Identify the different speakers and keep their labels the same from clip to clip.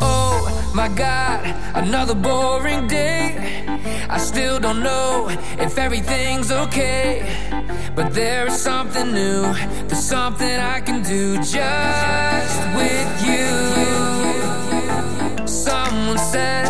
Speaker 1: Oh my god, another boring day. I still don't know if everything's okay. But there is something new, there's something I can do just with you. Someone said.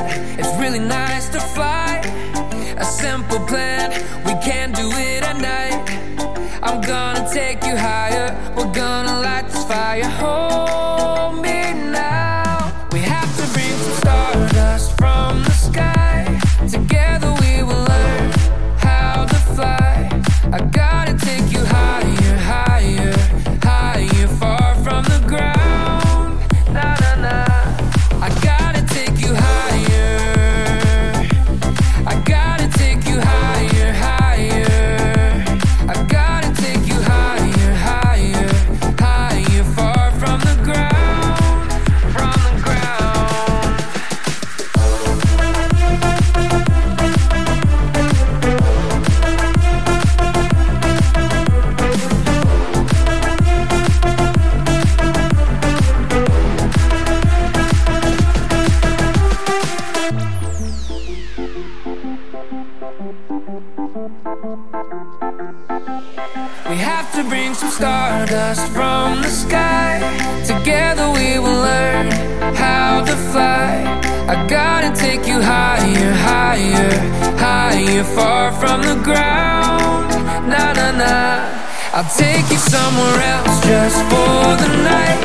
Speaker 1: somewhere else just for the night.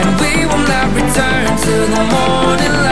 Speaker 1: And we will not return till the morning light.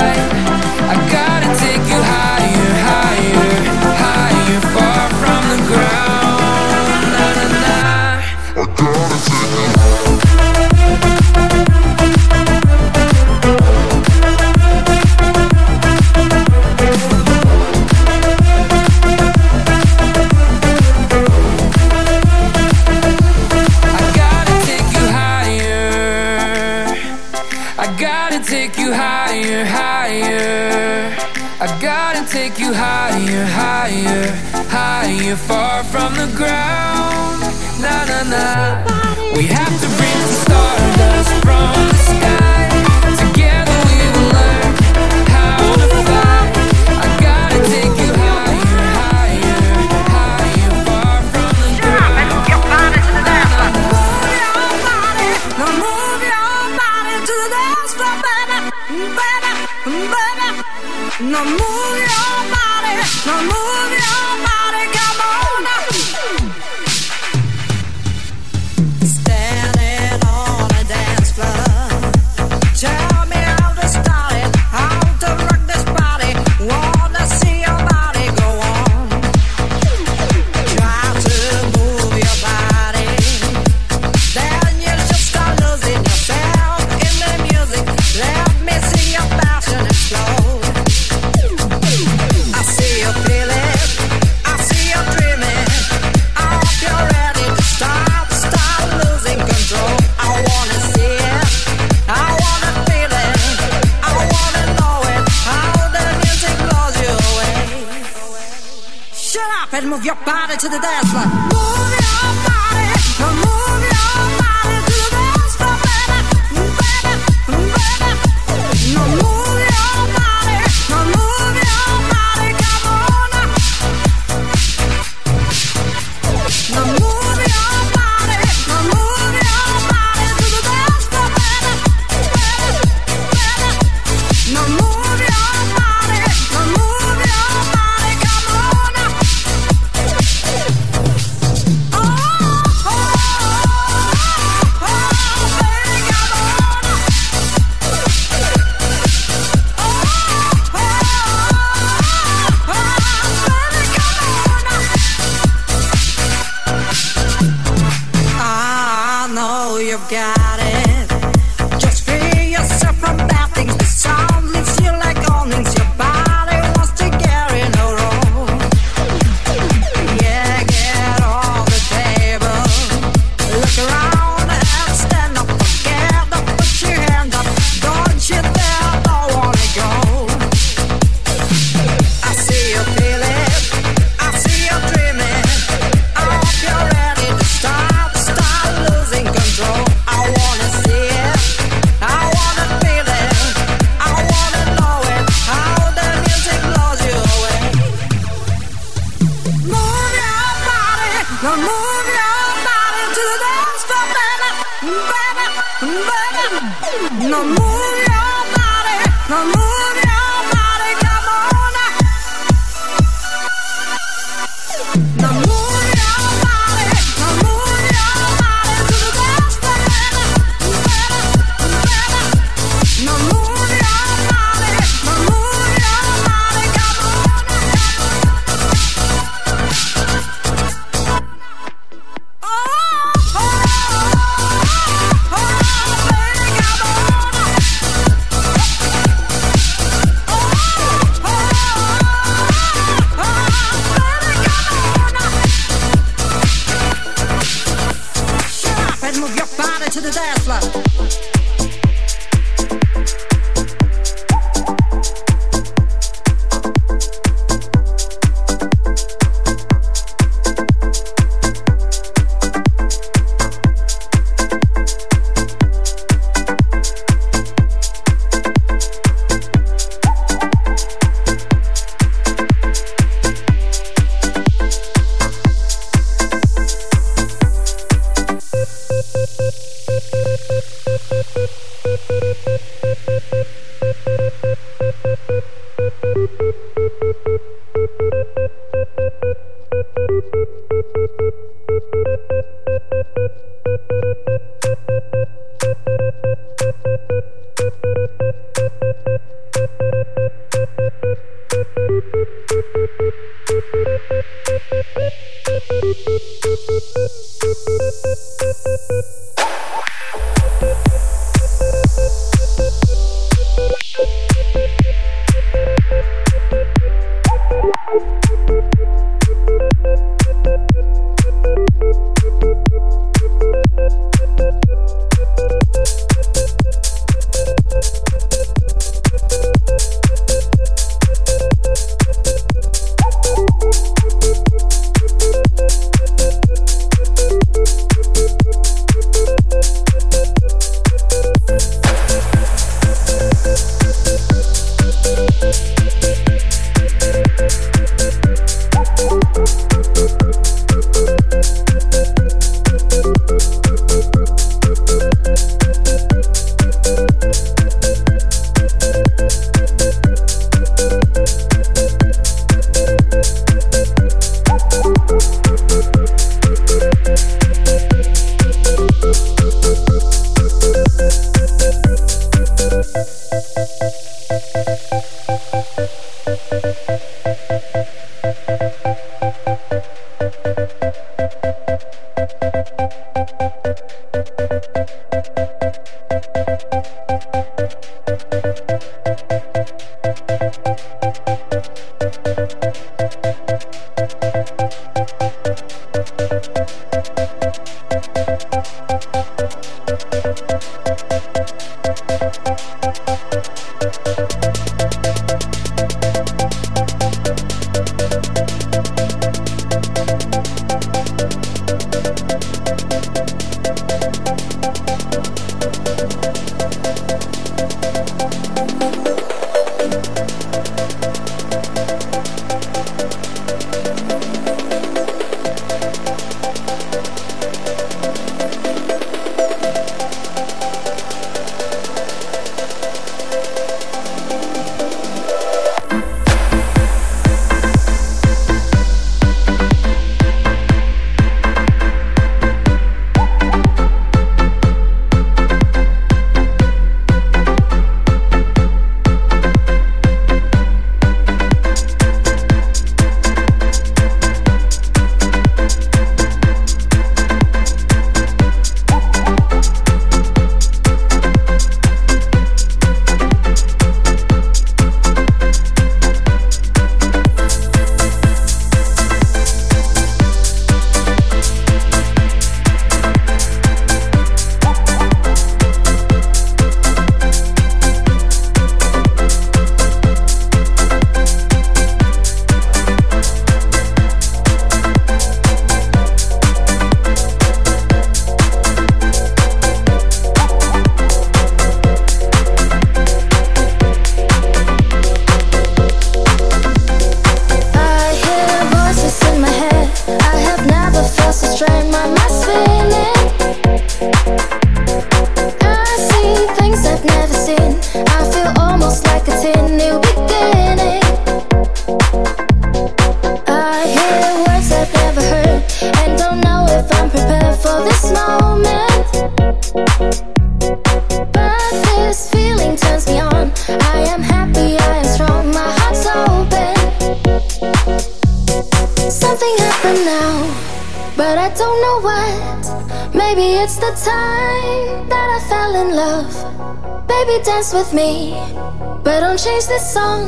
Speaker 2: don't
Speaker 3: change this song.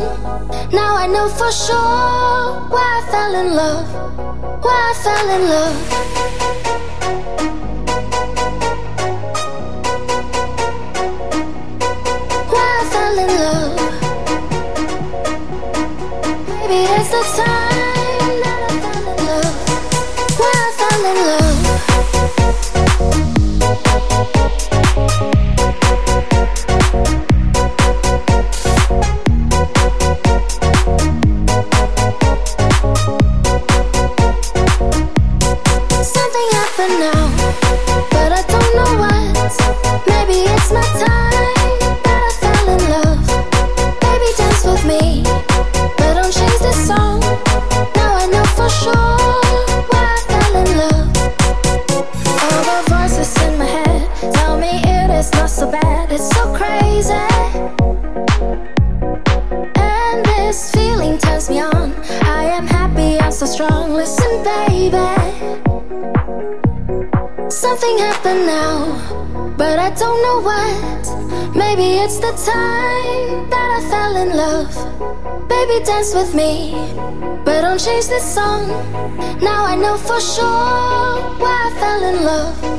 Speaker 3: Now I know for sure why I fell in love. Why I fell in love. song. Now I know for sure why I fell in love.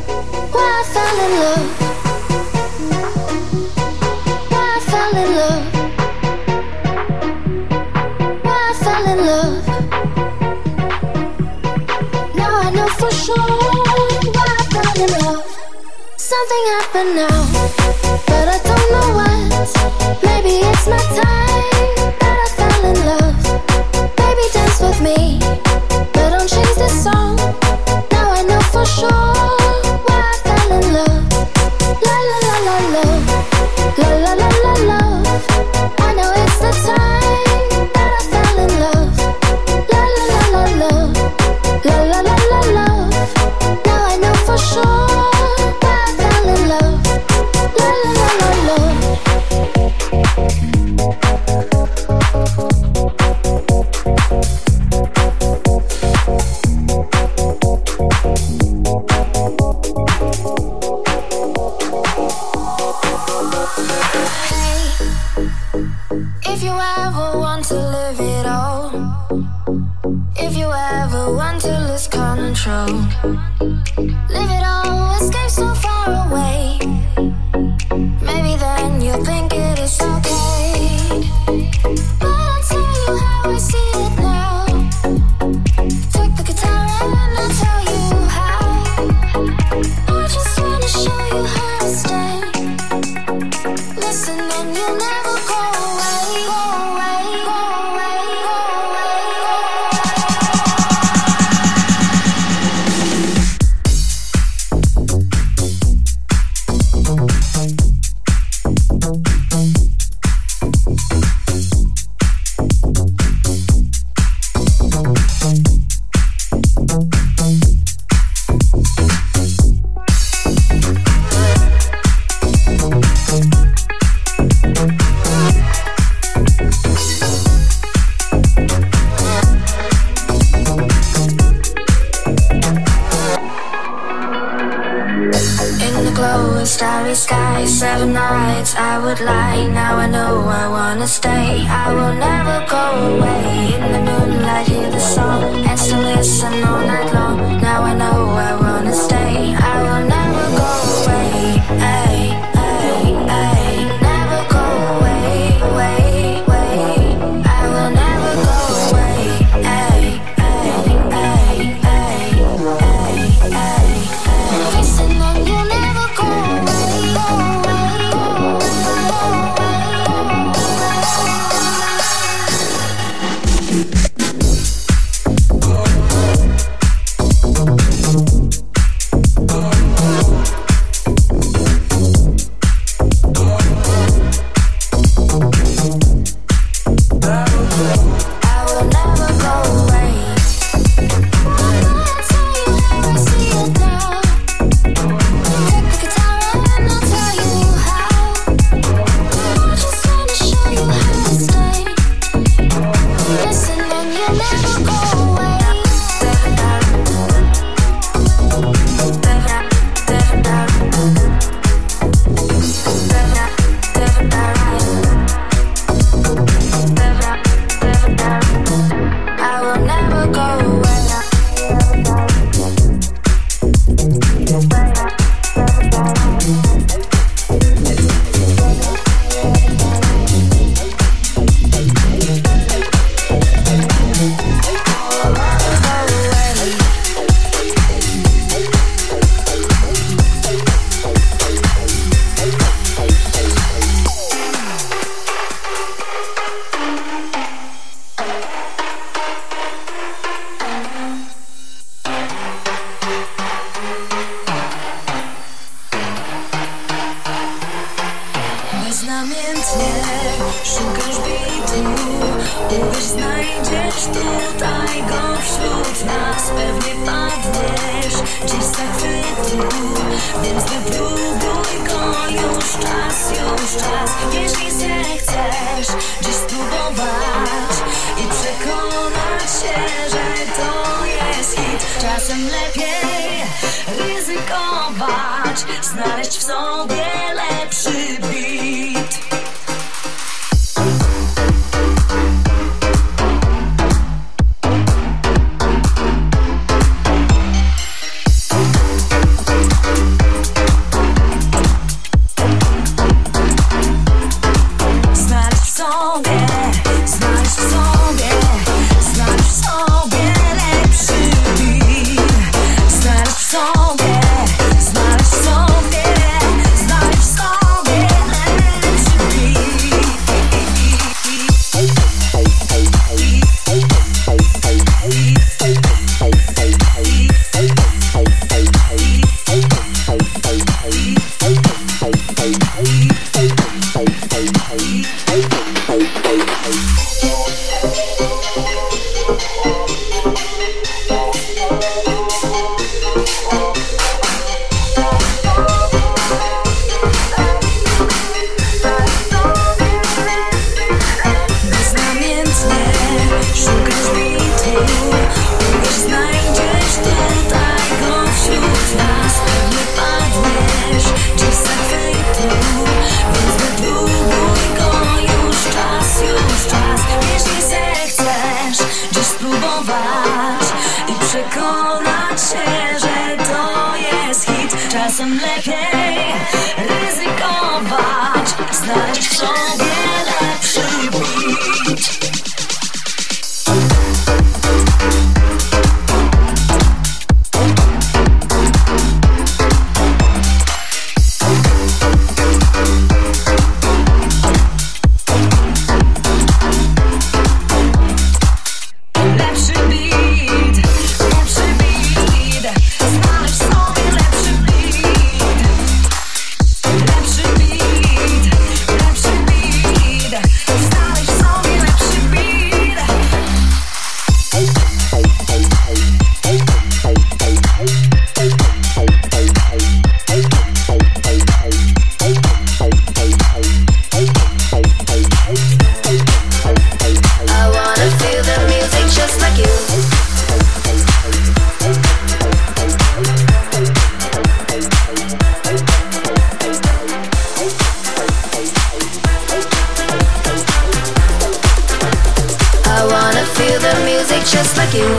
Speaker 3: night just like you.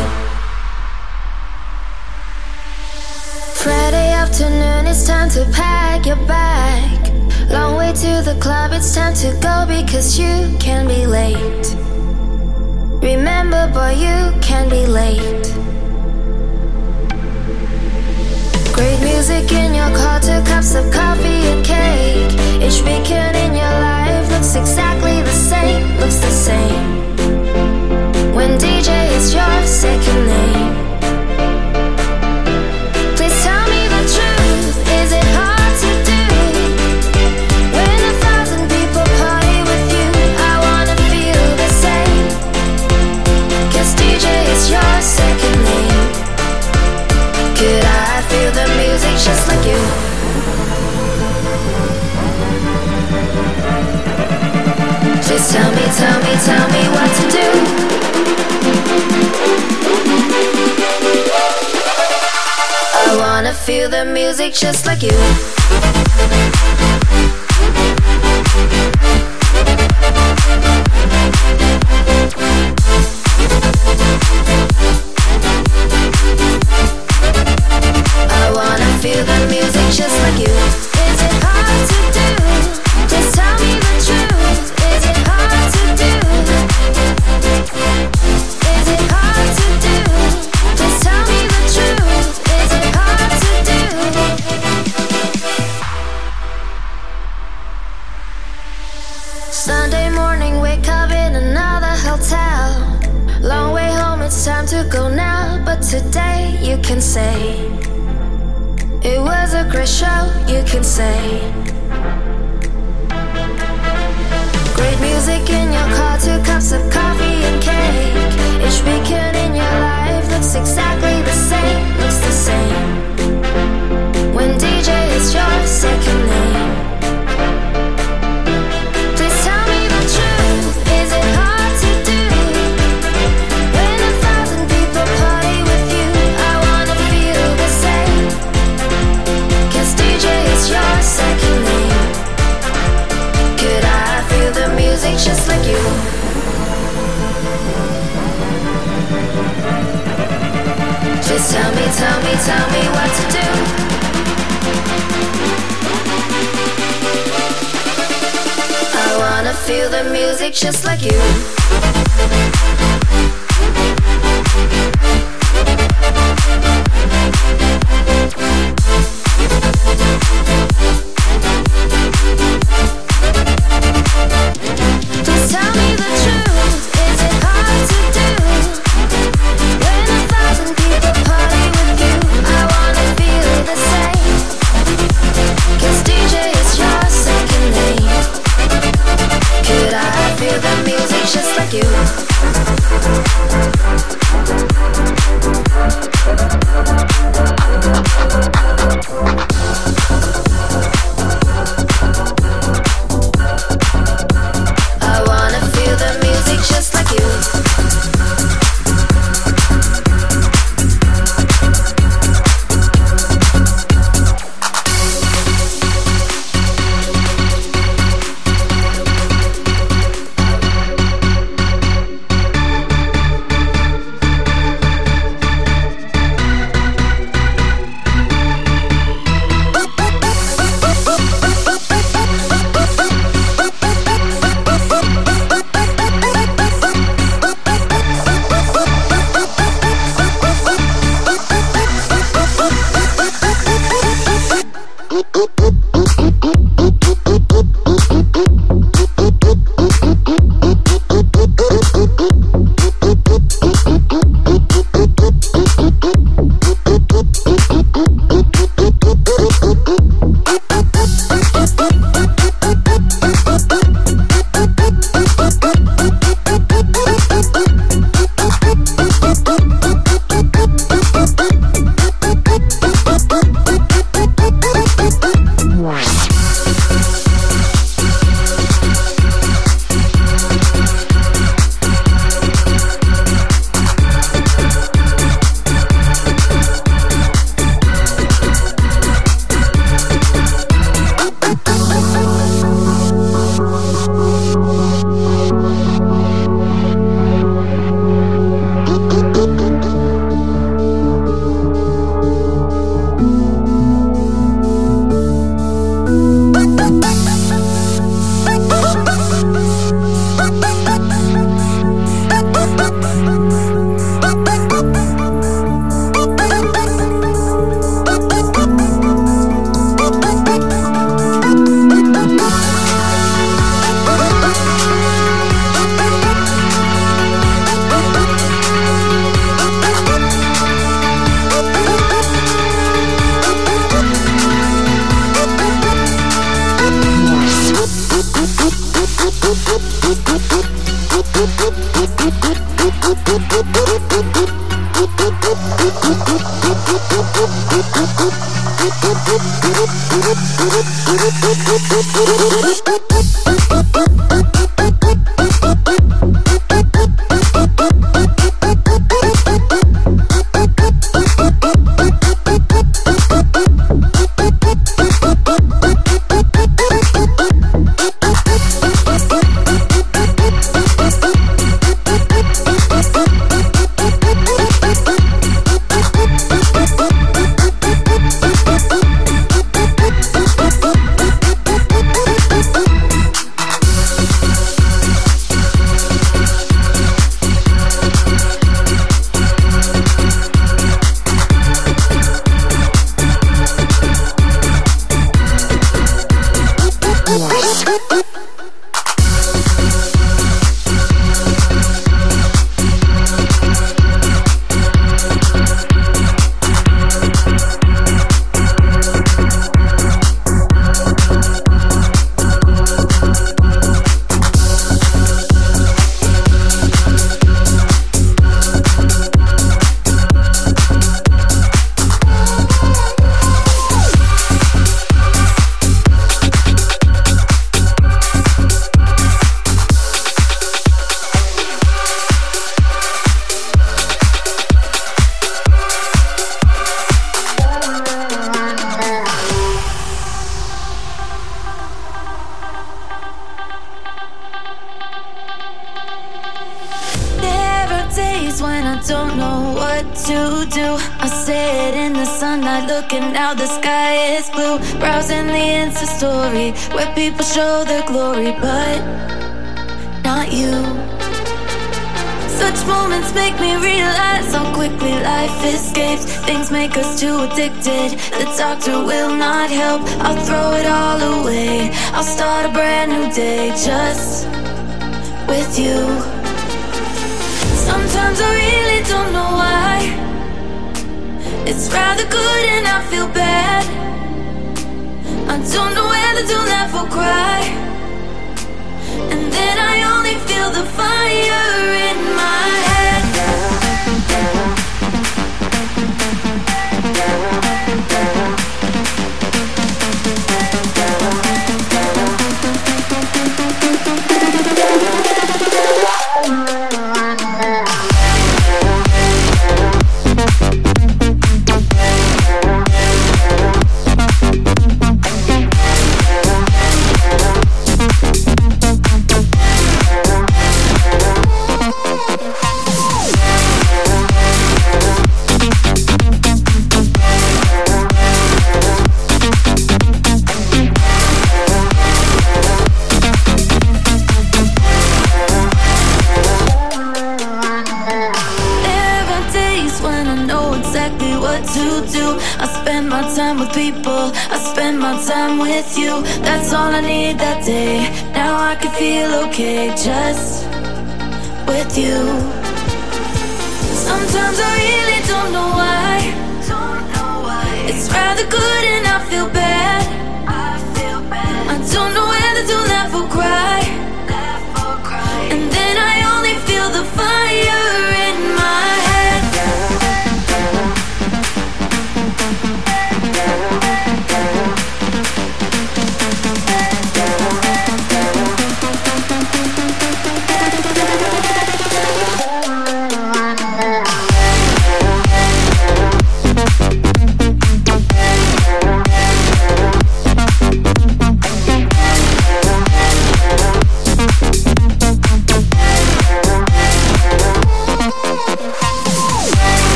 Speaker 3: Friday afternoon, it's time to pack your bag. Long way to the club, it's time to go because you can be late. Remember, boy, you can be late. Great music in your car, two cups of coffee and cake. Each beacon in your life looks exactly the same, looks the
Speaker 4: same when DJ is your second name. Please tell me the truth. Is it hard to do when a thousand people party with you? I wanna feel the same. Cause DJ is your second name. Could I feel the music just like you?
Speaker 5: Tell me, tell me, tell me
Speaker 6: what to
Speaker 7: do. I wanna feel the music just
Speaker 6: like you. I
Speaker 3: wanna feel the music just like you.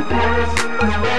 Speaker 3: Paris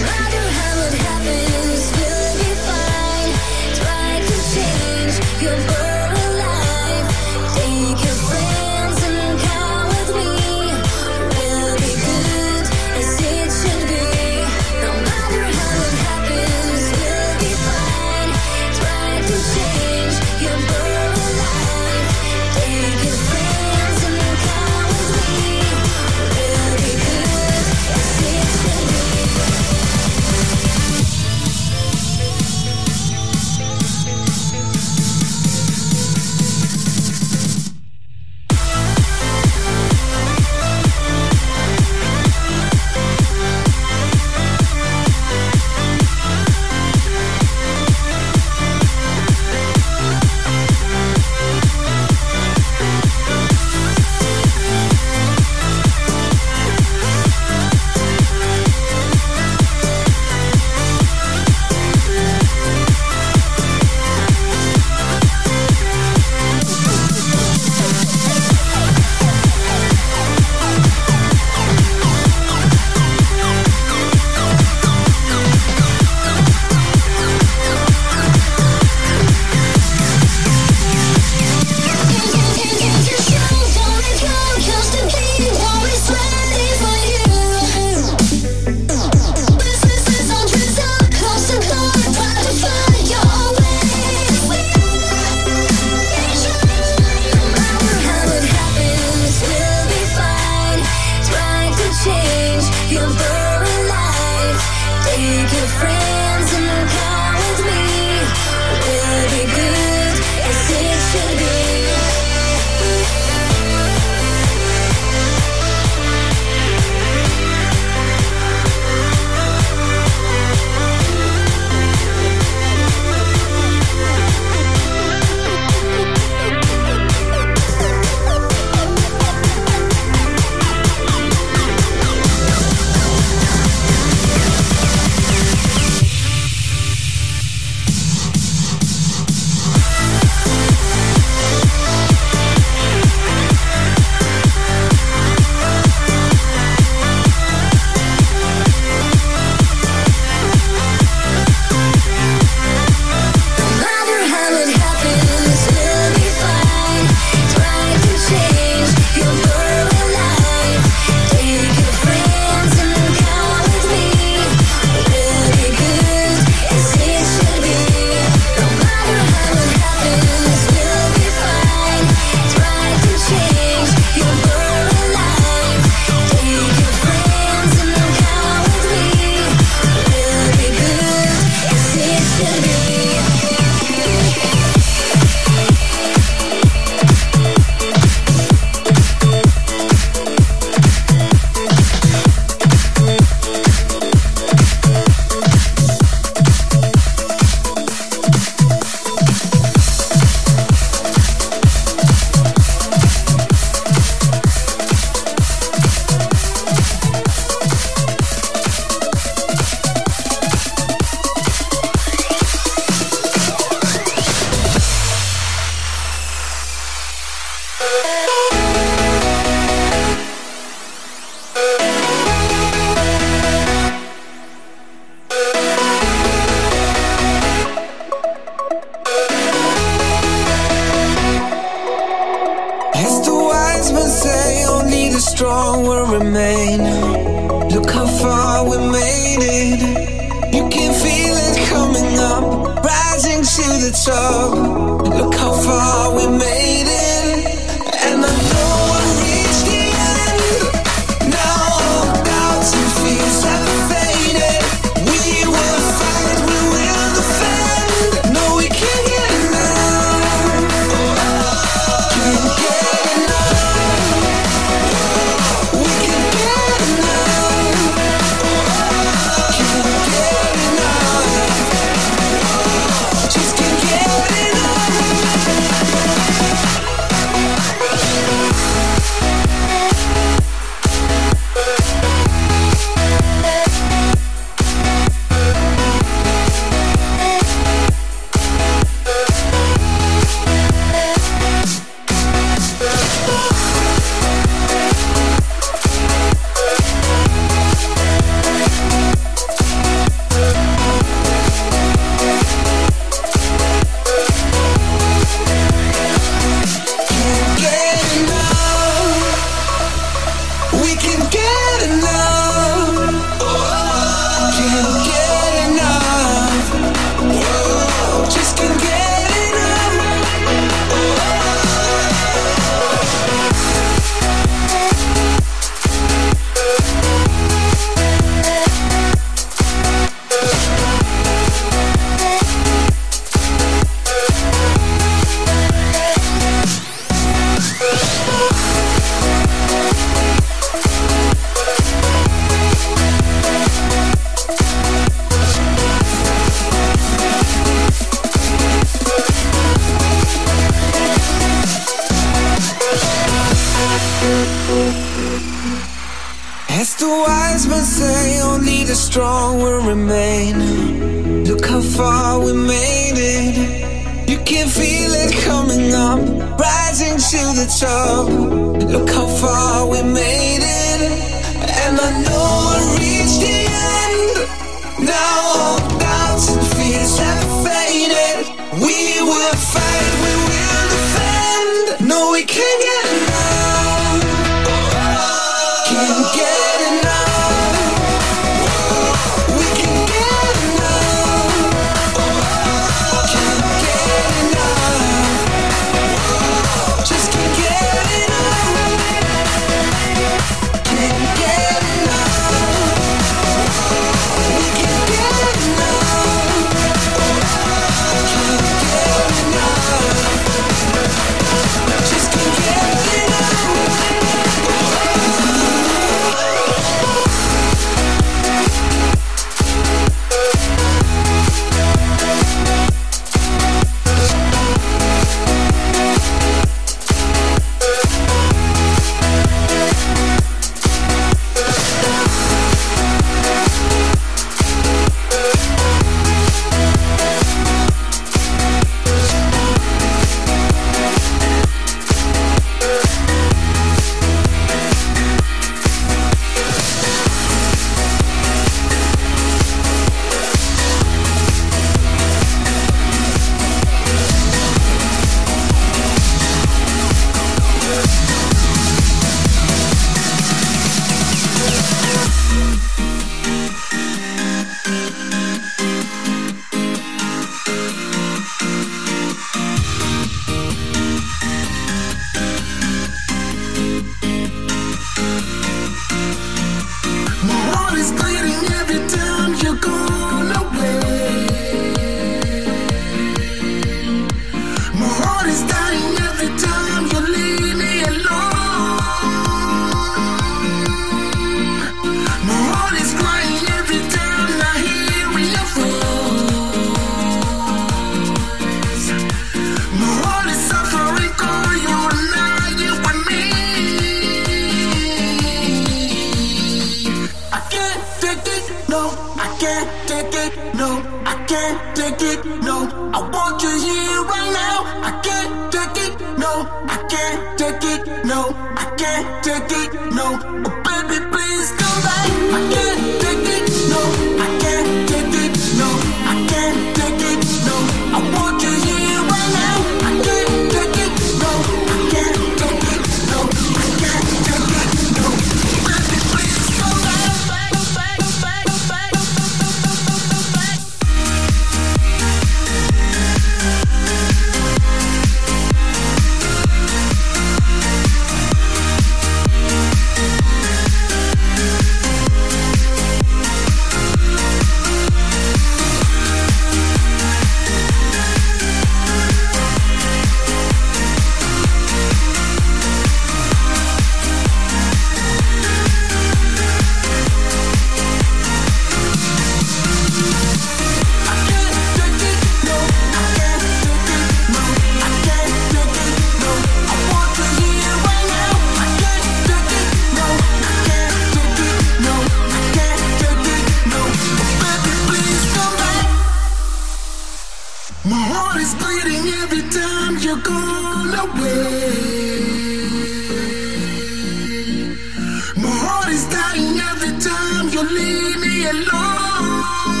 Speaker 3: alone.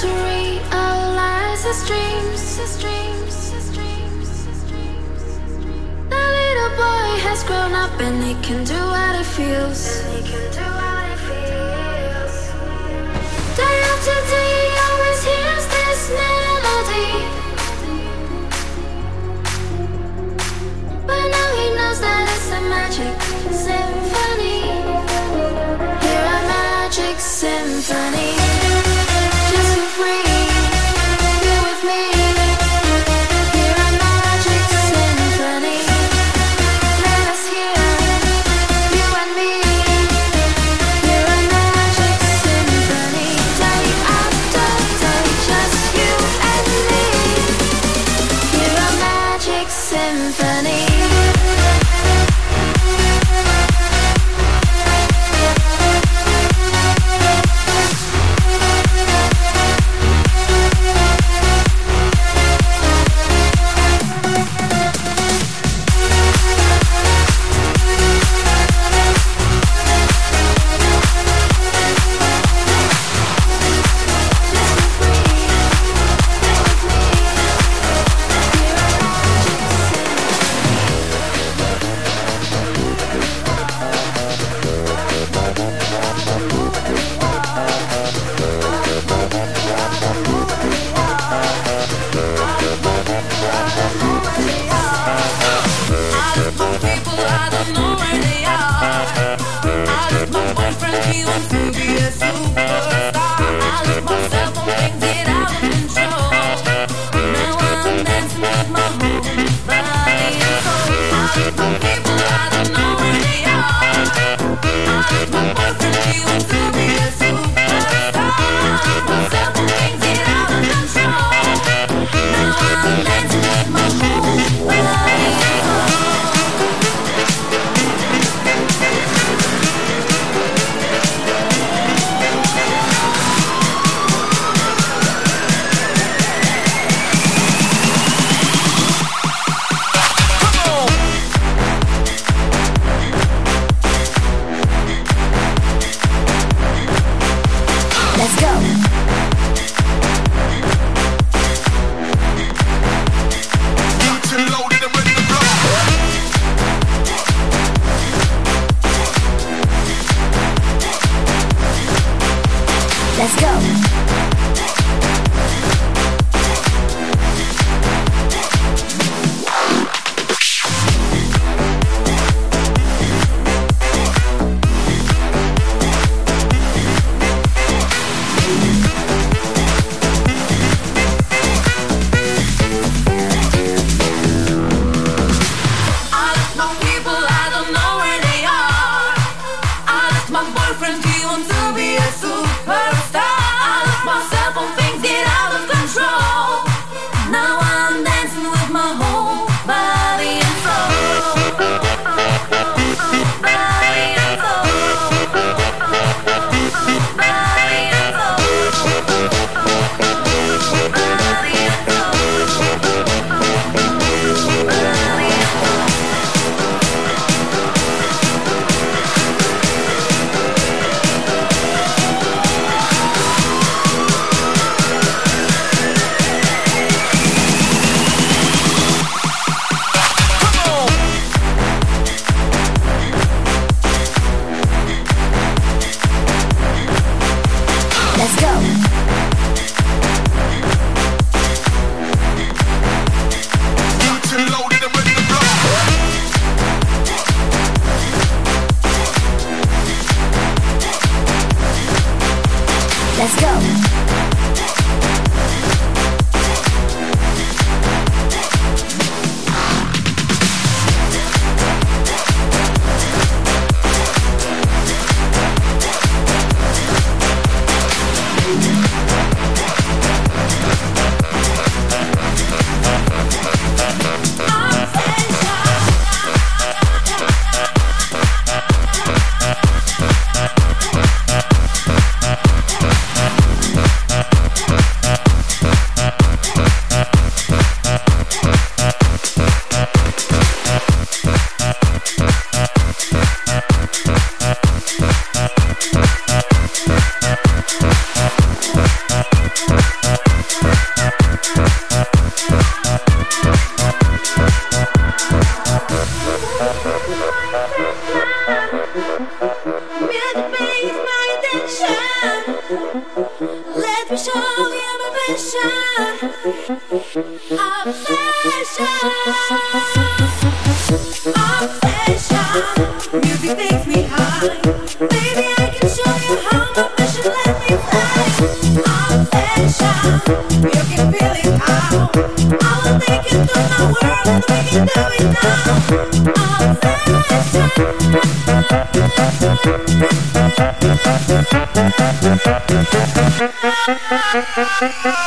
Speaker 3: To realize his dreams. His dreams. His dreams. His dreams. The little boy has grown up and he can do what he feels. He can do what he feels. Day after day, he always hears this melody. But now he knows that it's a magic symphony. Hear a magic symphony.
Speaker 4: She wants to
Speaker 1: be a superstar. Ha ha!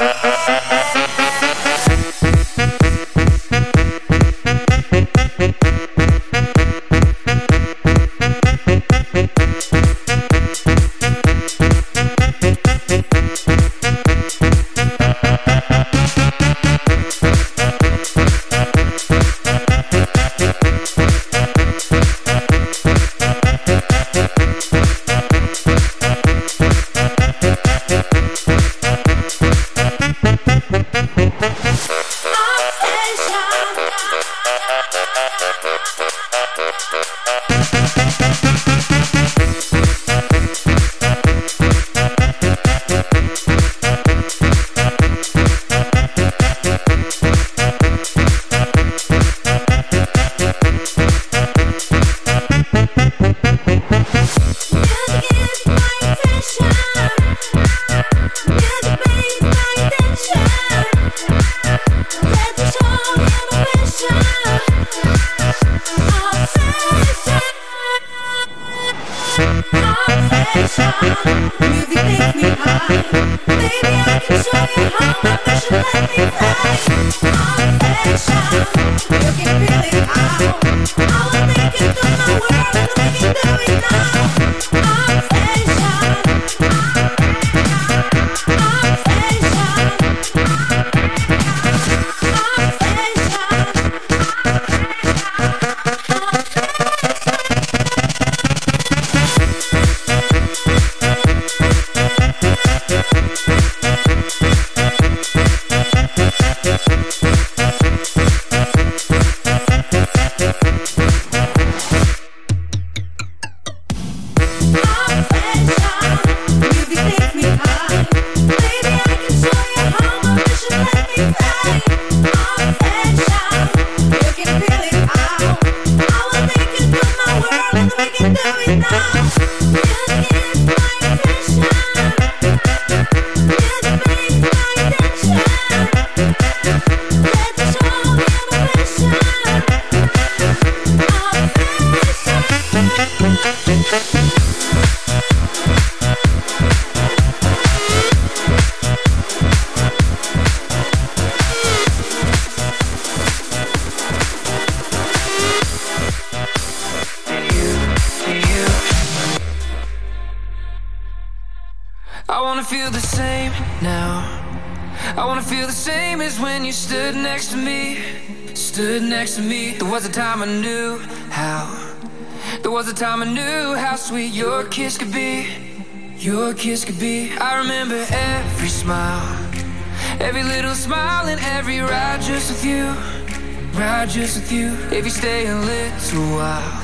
Speaker 1: You stay a little while,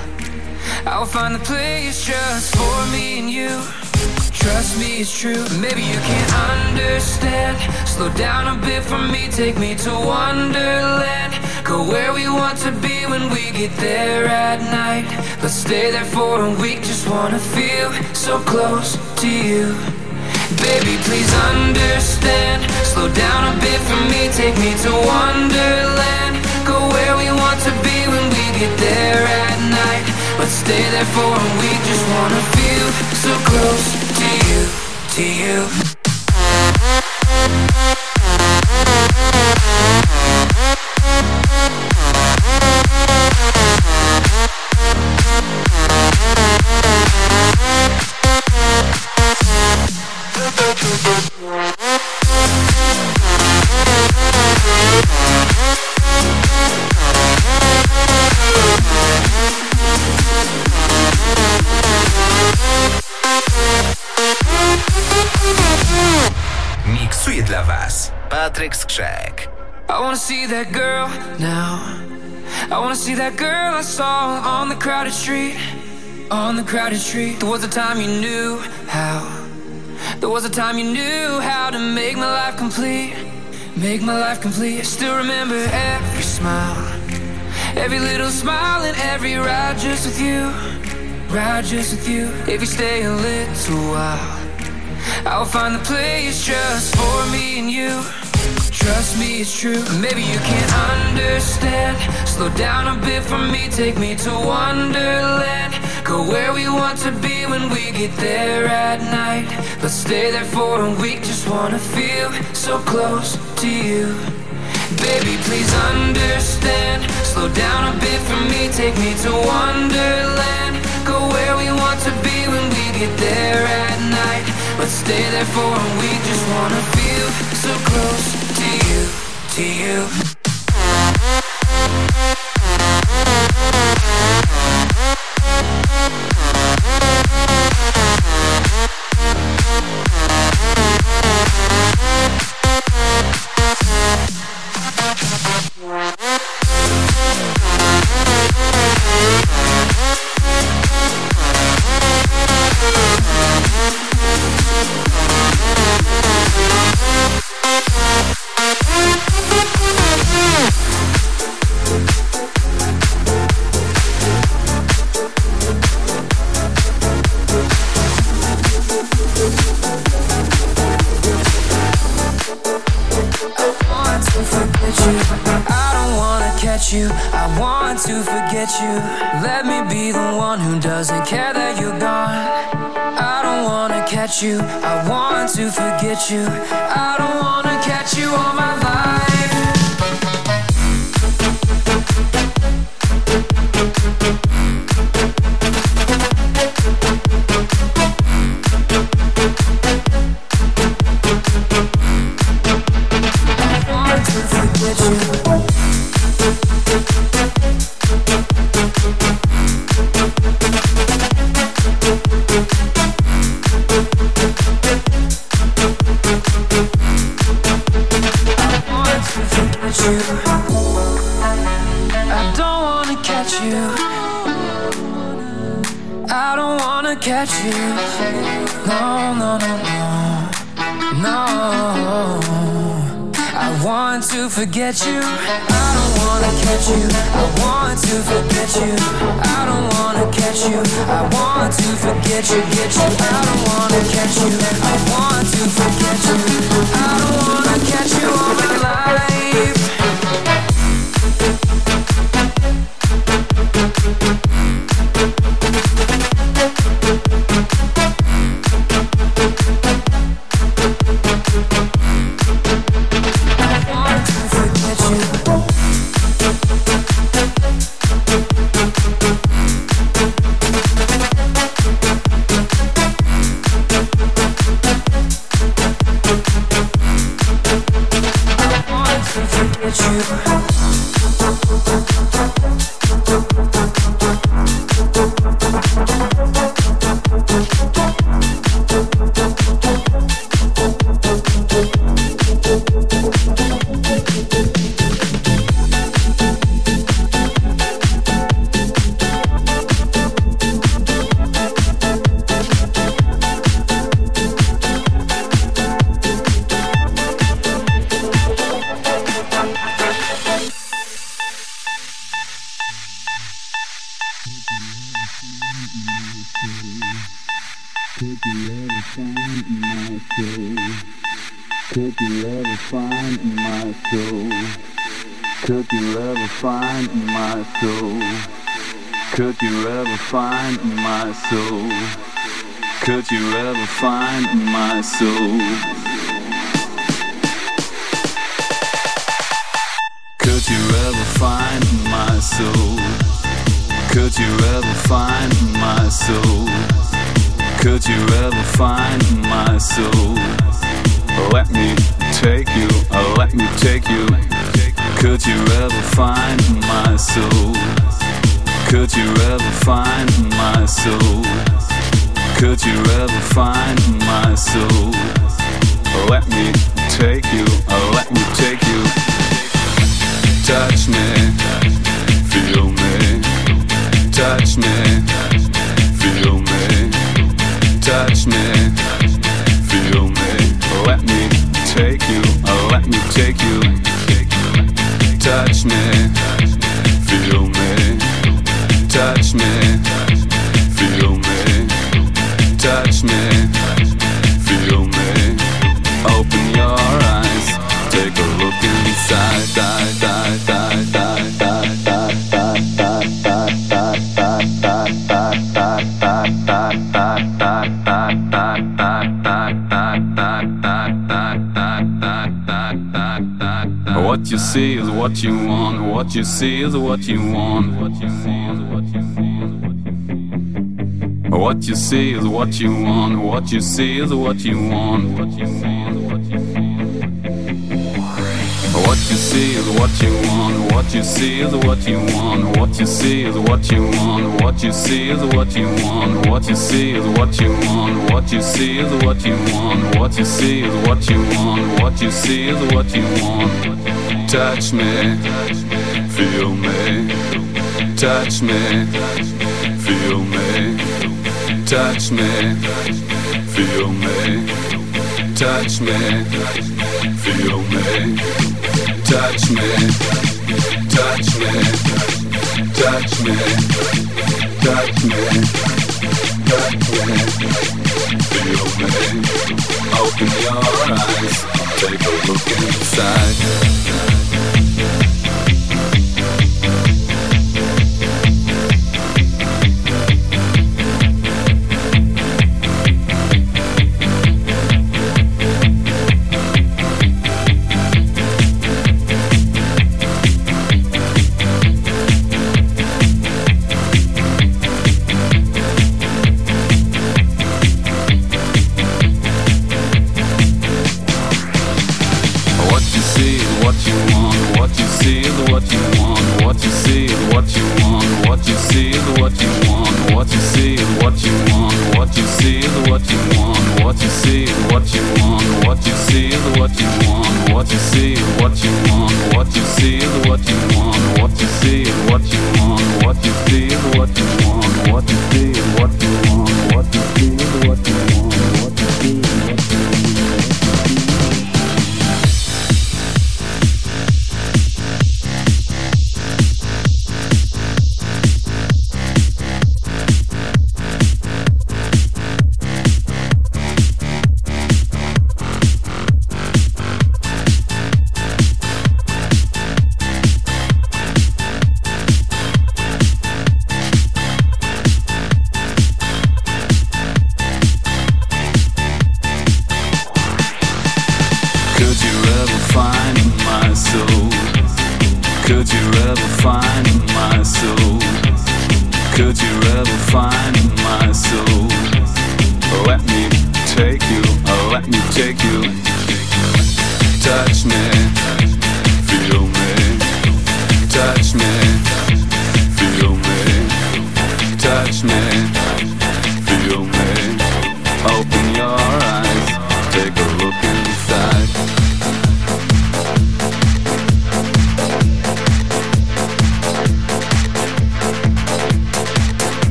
Speaker 1: I'll find the place just for me and you. Trust me, it's true. Maybe you can't understand. Slow down a bit for me, take me to Wonderland. Go where we want to be when we get there at night. Let's stay there for a week, just wanna feel so close to you. Baby, please understand. Slow down a bit for me, take me to Wonderland. Go where we want to be when we get there at night. Let's stay there for a week, just wanna feel so close to you, to you.
Speaker 8: Patrick Skrzek.
Speaker 1: I wanna see that girl now. I wanna see that girl I saw on the crowded street. On the crowded street. There was a time you knew how. There was a time you knew how to make my life complete. Make my life complete. I still remember every smile. Every little smile and every ride just with you. Ride just with you. If you stay a little while, I'll find the place just for me and you. Trust me, it's true. Maybe you can't understand. Slow down a bit for me, take me to Wonderland. Go where we want to be when we get there at night. Let's stay there for a week, just wanna feel so close to you. Baby, please understand. Slow down a bit for me, take me to Wonderland. Go where we want to be when we get there at night. Let's stay there for a week, just wanna feel so close to you. you. I want to forget you.
Speaker 9: see is what you want. What you see is what you want. What you see is what you want. What you see is what you want. What you see is what you want. What you see is what you want. What you see is what you want. What you see is what you want. What you see is what you want. What you see is what you want. What you see is what you want. Touch me. Feel me, touch me, feel me, touch me, feel me, touch me, feel me, touch me, touch me, touch me, touch me, touch me. Feel me, open your eyes, take a look inside.